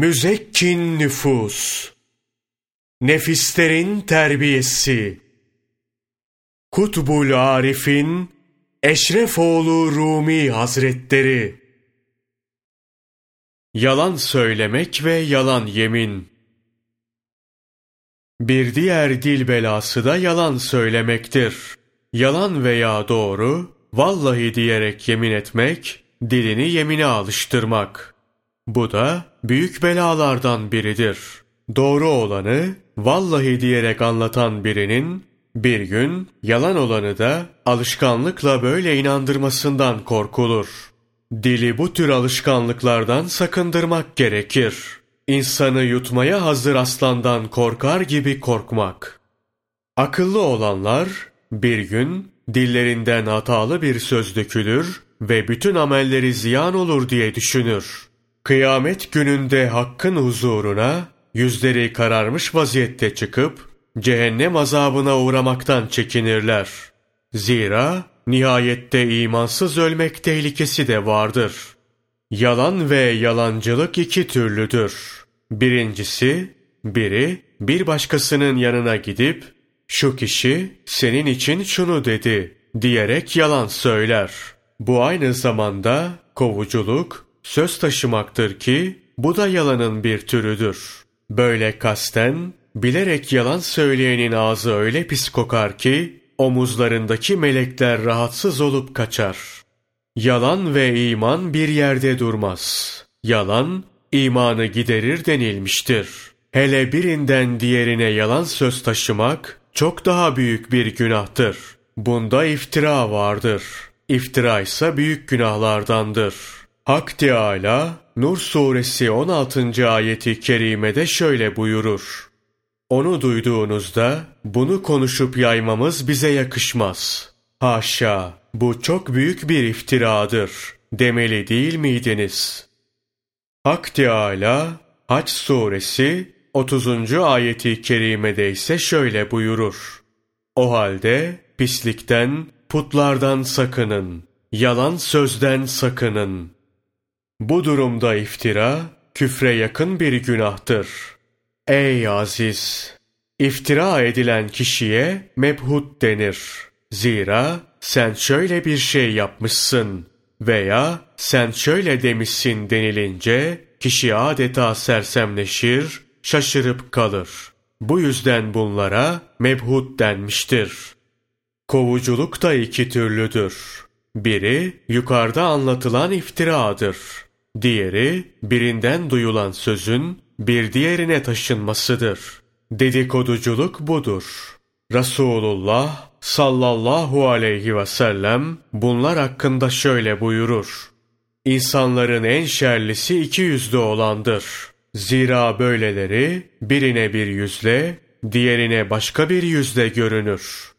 Müzekkin nüfus, nefislerin terbiyesi, Kutbul Arif'in Eşrefoğlu Rumi Hazretleri, Yalan söylemek ve yalan yemin. Bir diğer dil belası da yalan söylemektir. Yalan veya doğru, vallahi diyerek yemin etmek, dilini yemine alıştırmak. Bu da büyük belalardan biridir. Doğru olanı vallahi diyerek anlatan birinin bir gün yalan olanı da alışkanlıkla böyle inandırmasından korkulur. Dili bu tür alışkanlıklardan sakındırmak gerekir. İnsanı yutmaya hazır aslandan korkar gibi korkmak. Akıllı olanlar bir gün dillerinden hatalı bir söz dökülür ve bütün amelleri ziyan olur diye düşünür. Kıyamet gününde hakkın huzuruna yüzleri kararmış vaziyette çıkıp cehennem azabına uğramaktan çekinirler. Zira nihayette imansız ölmek tehlikesi de vardır. Yalan ve yalancılık iki türlüdür. Birincisi, biri bir başkasının yanına gidip şu kişi senin için şunu dedi diyerek yalan söyler. Bu aynı zamanda kovuculuk, söz taşımaktır ki bu da yalanın bir türüdür. Böyle kasten, bilerek yalan söyleyenin ağzı öyle pis kokar ki omuzlarındaki melekler rahatsız olup kaçar. Yalan ve iman bir yerde durmaz. Yalan, imanı giderir denilmiştir. Hele birinden diğerine yalan söz taşımak çok daha büyük bir günahtır. Bunda iftira vardır. İftira ise büyük günahlardandır. Hak Teâlâ, Nur suresi 16. ayeti kerimede şöyle buyurur. Onu duyduğunuzda bunu konuşup yaymamız bize yakışmaz. Haşa, bu çok büyük bir iftiradır demeli değil miydiniz? Hak Teâlâ, Haç suresi 30. ayeti kerimede ise şöyle buyurur. O halde pislikten, putlardan sakının, yalan sözden sakının. Bu durumda iftira, küfre yakın bir günahtır. Ey aziz! İftira edilen kişiye mebhut denir. Zira sen şöyle bir şey yapmışsın veya sen şöyle demişsin denilince kişi adeta sersemleşir, şaşırıp kalır. Bu yüzden bunlara mebhut denmiştir. Kovuculuk da iki türlüdür. Biri yukarıda anlatılan iftiradır. Diğeri birinden duyulan sözün bir diğerine taşınmasıdır. Dedikoduculuk budur. Resulullah sallallahu aleyhi ve sellem bunlar hakkında şöyle buyurur. İnsanların en şerlisi iki yüzlü olandır. Zira böyleleri birine bir yüzle, diğerine başka bir yüzle görünür.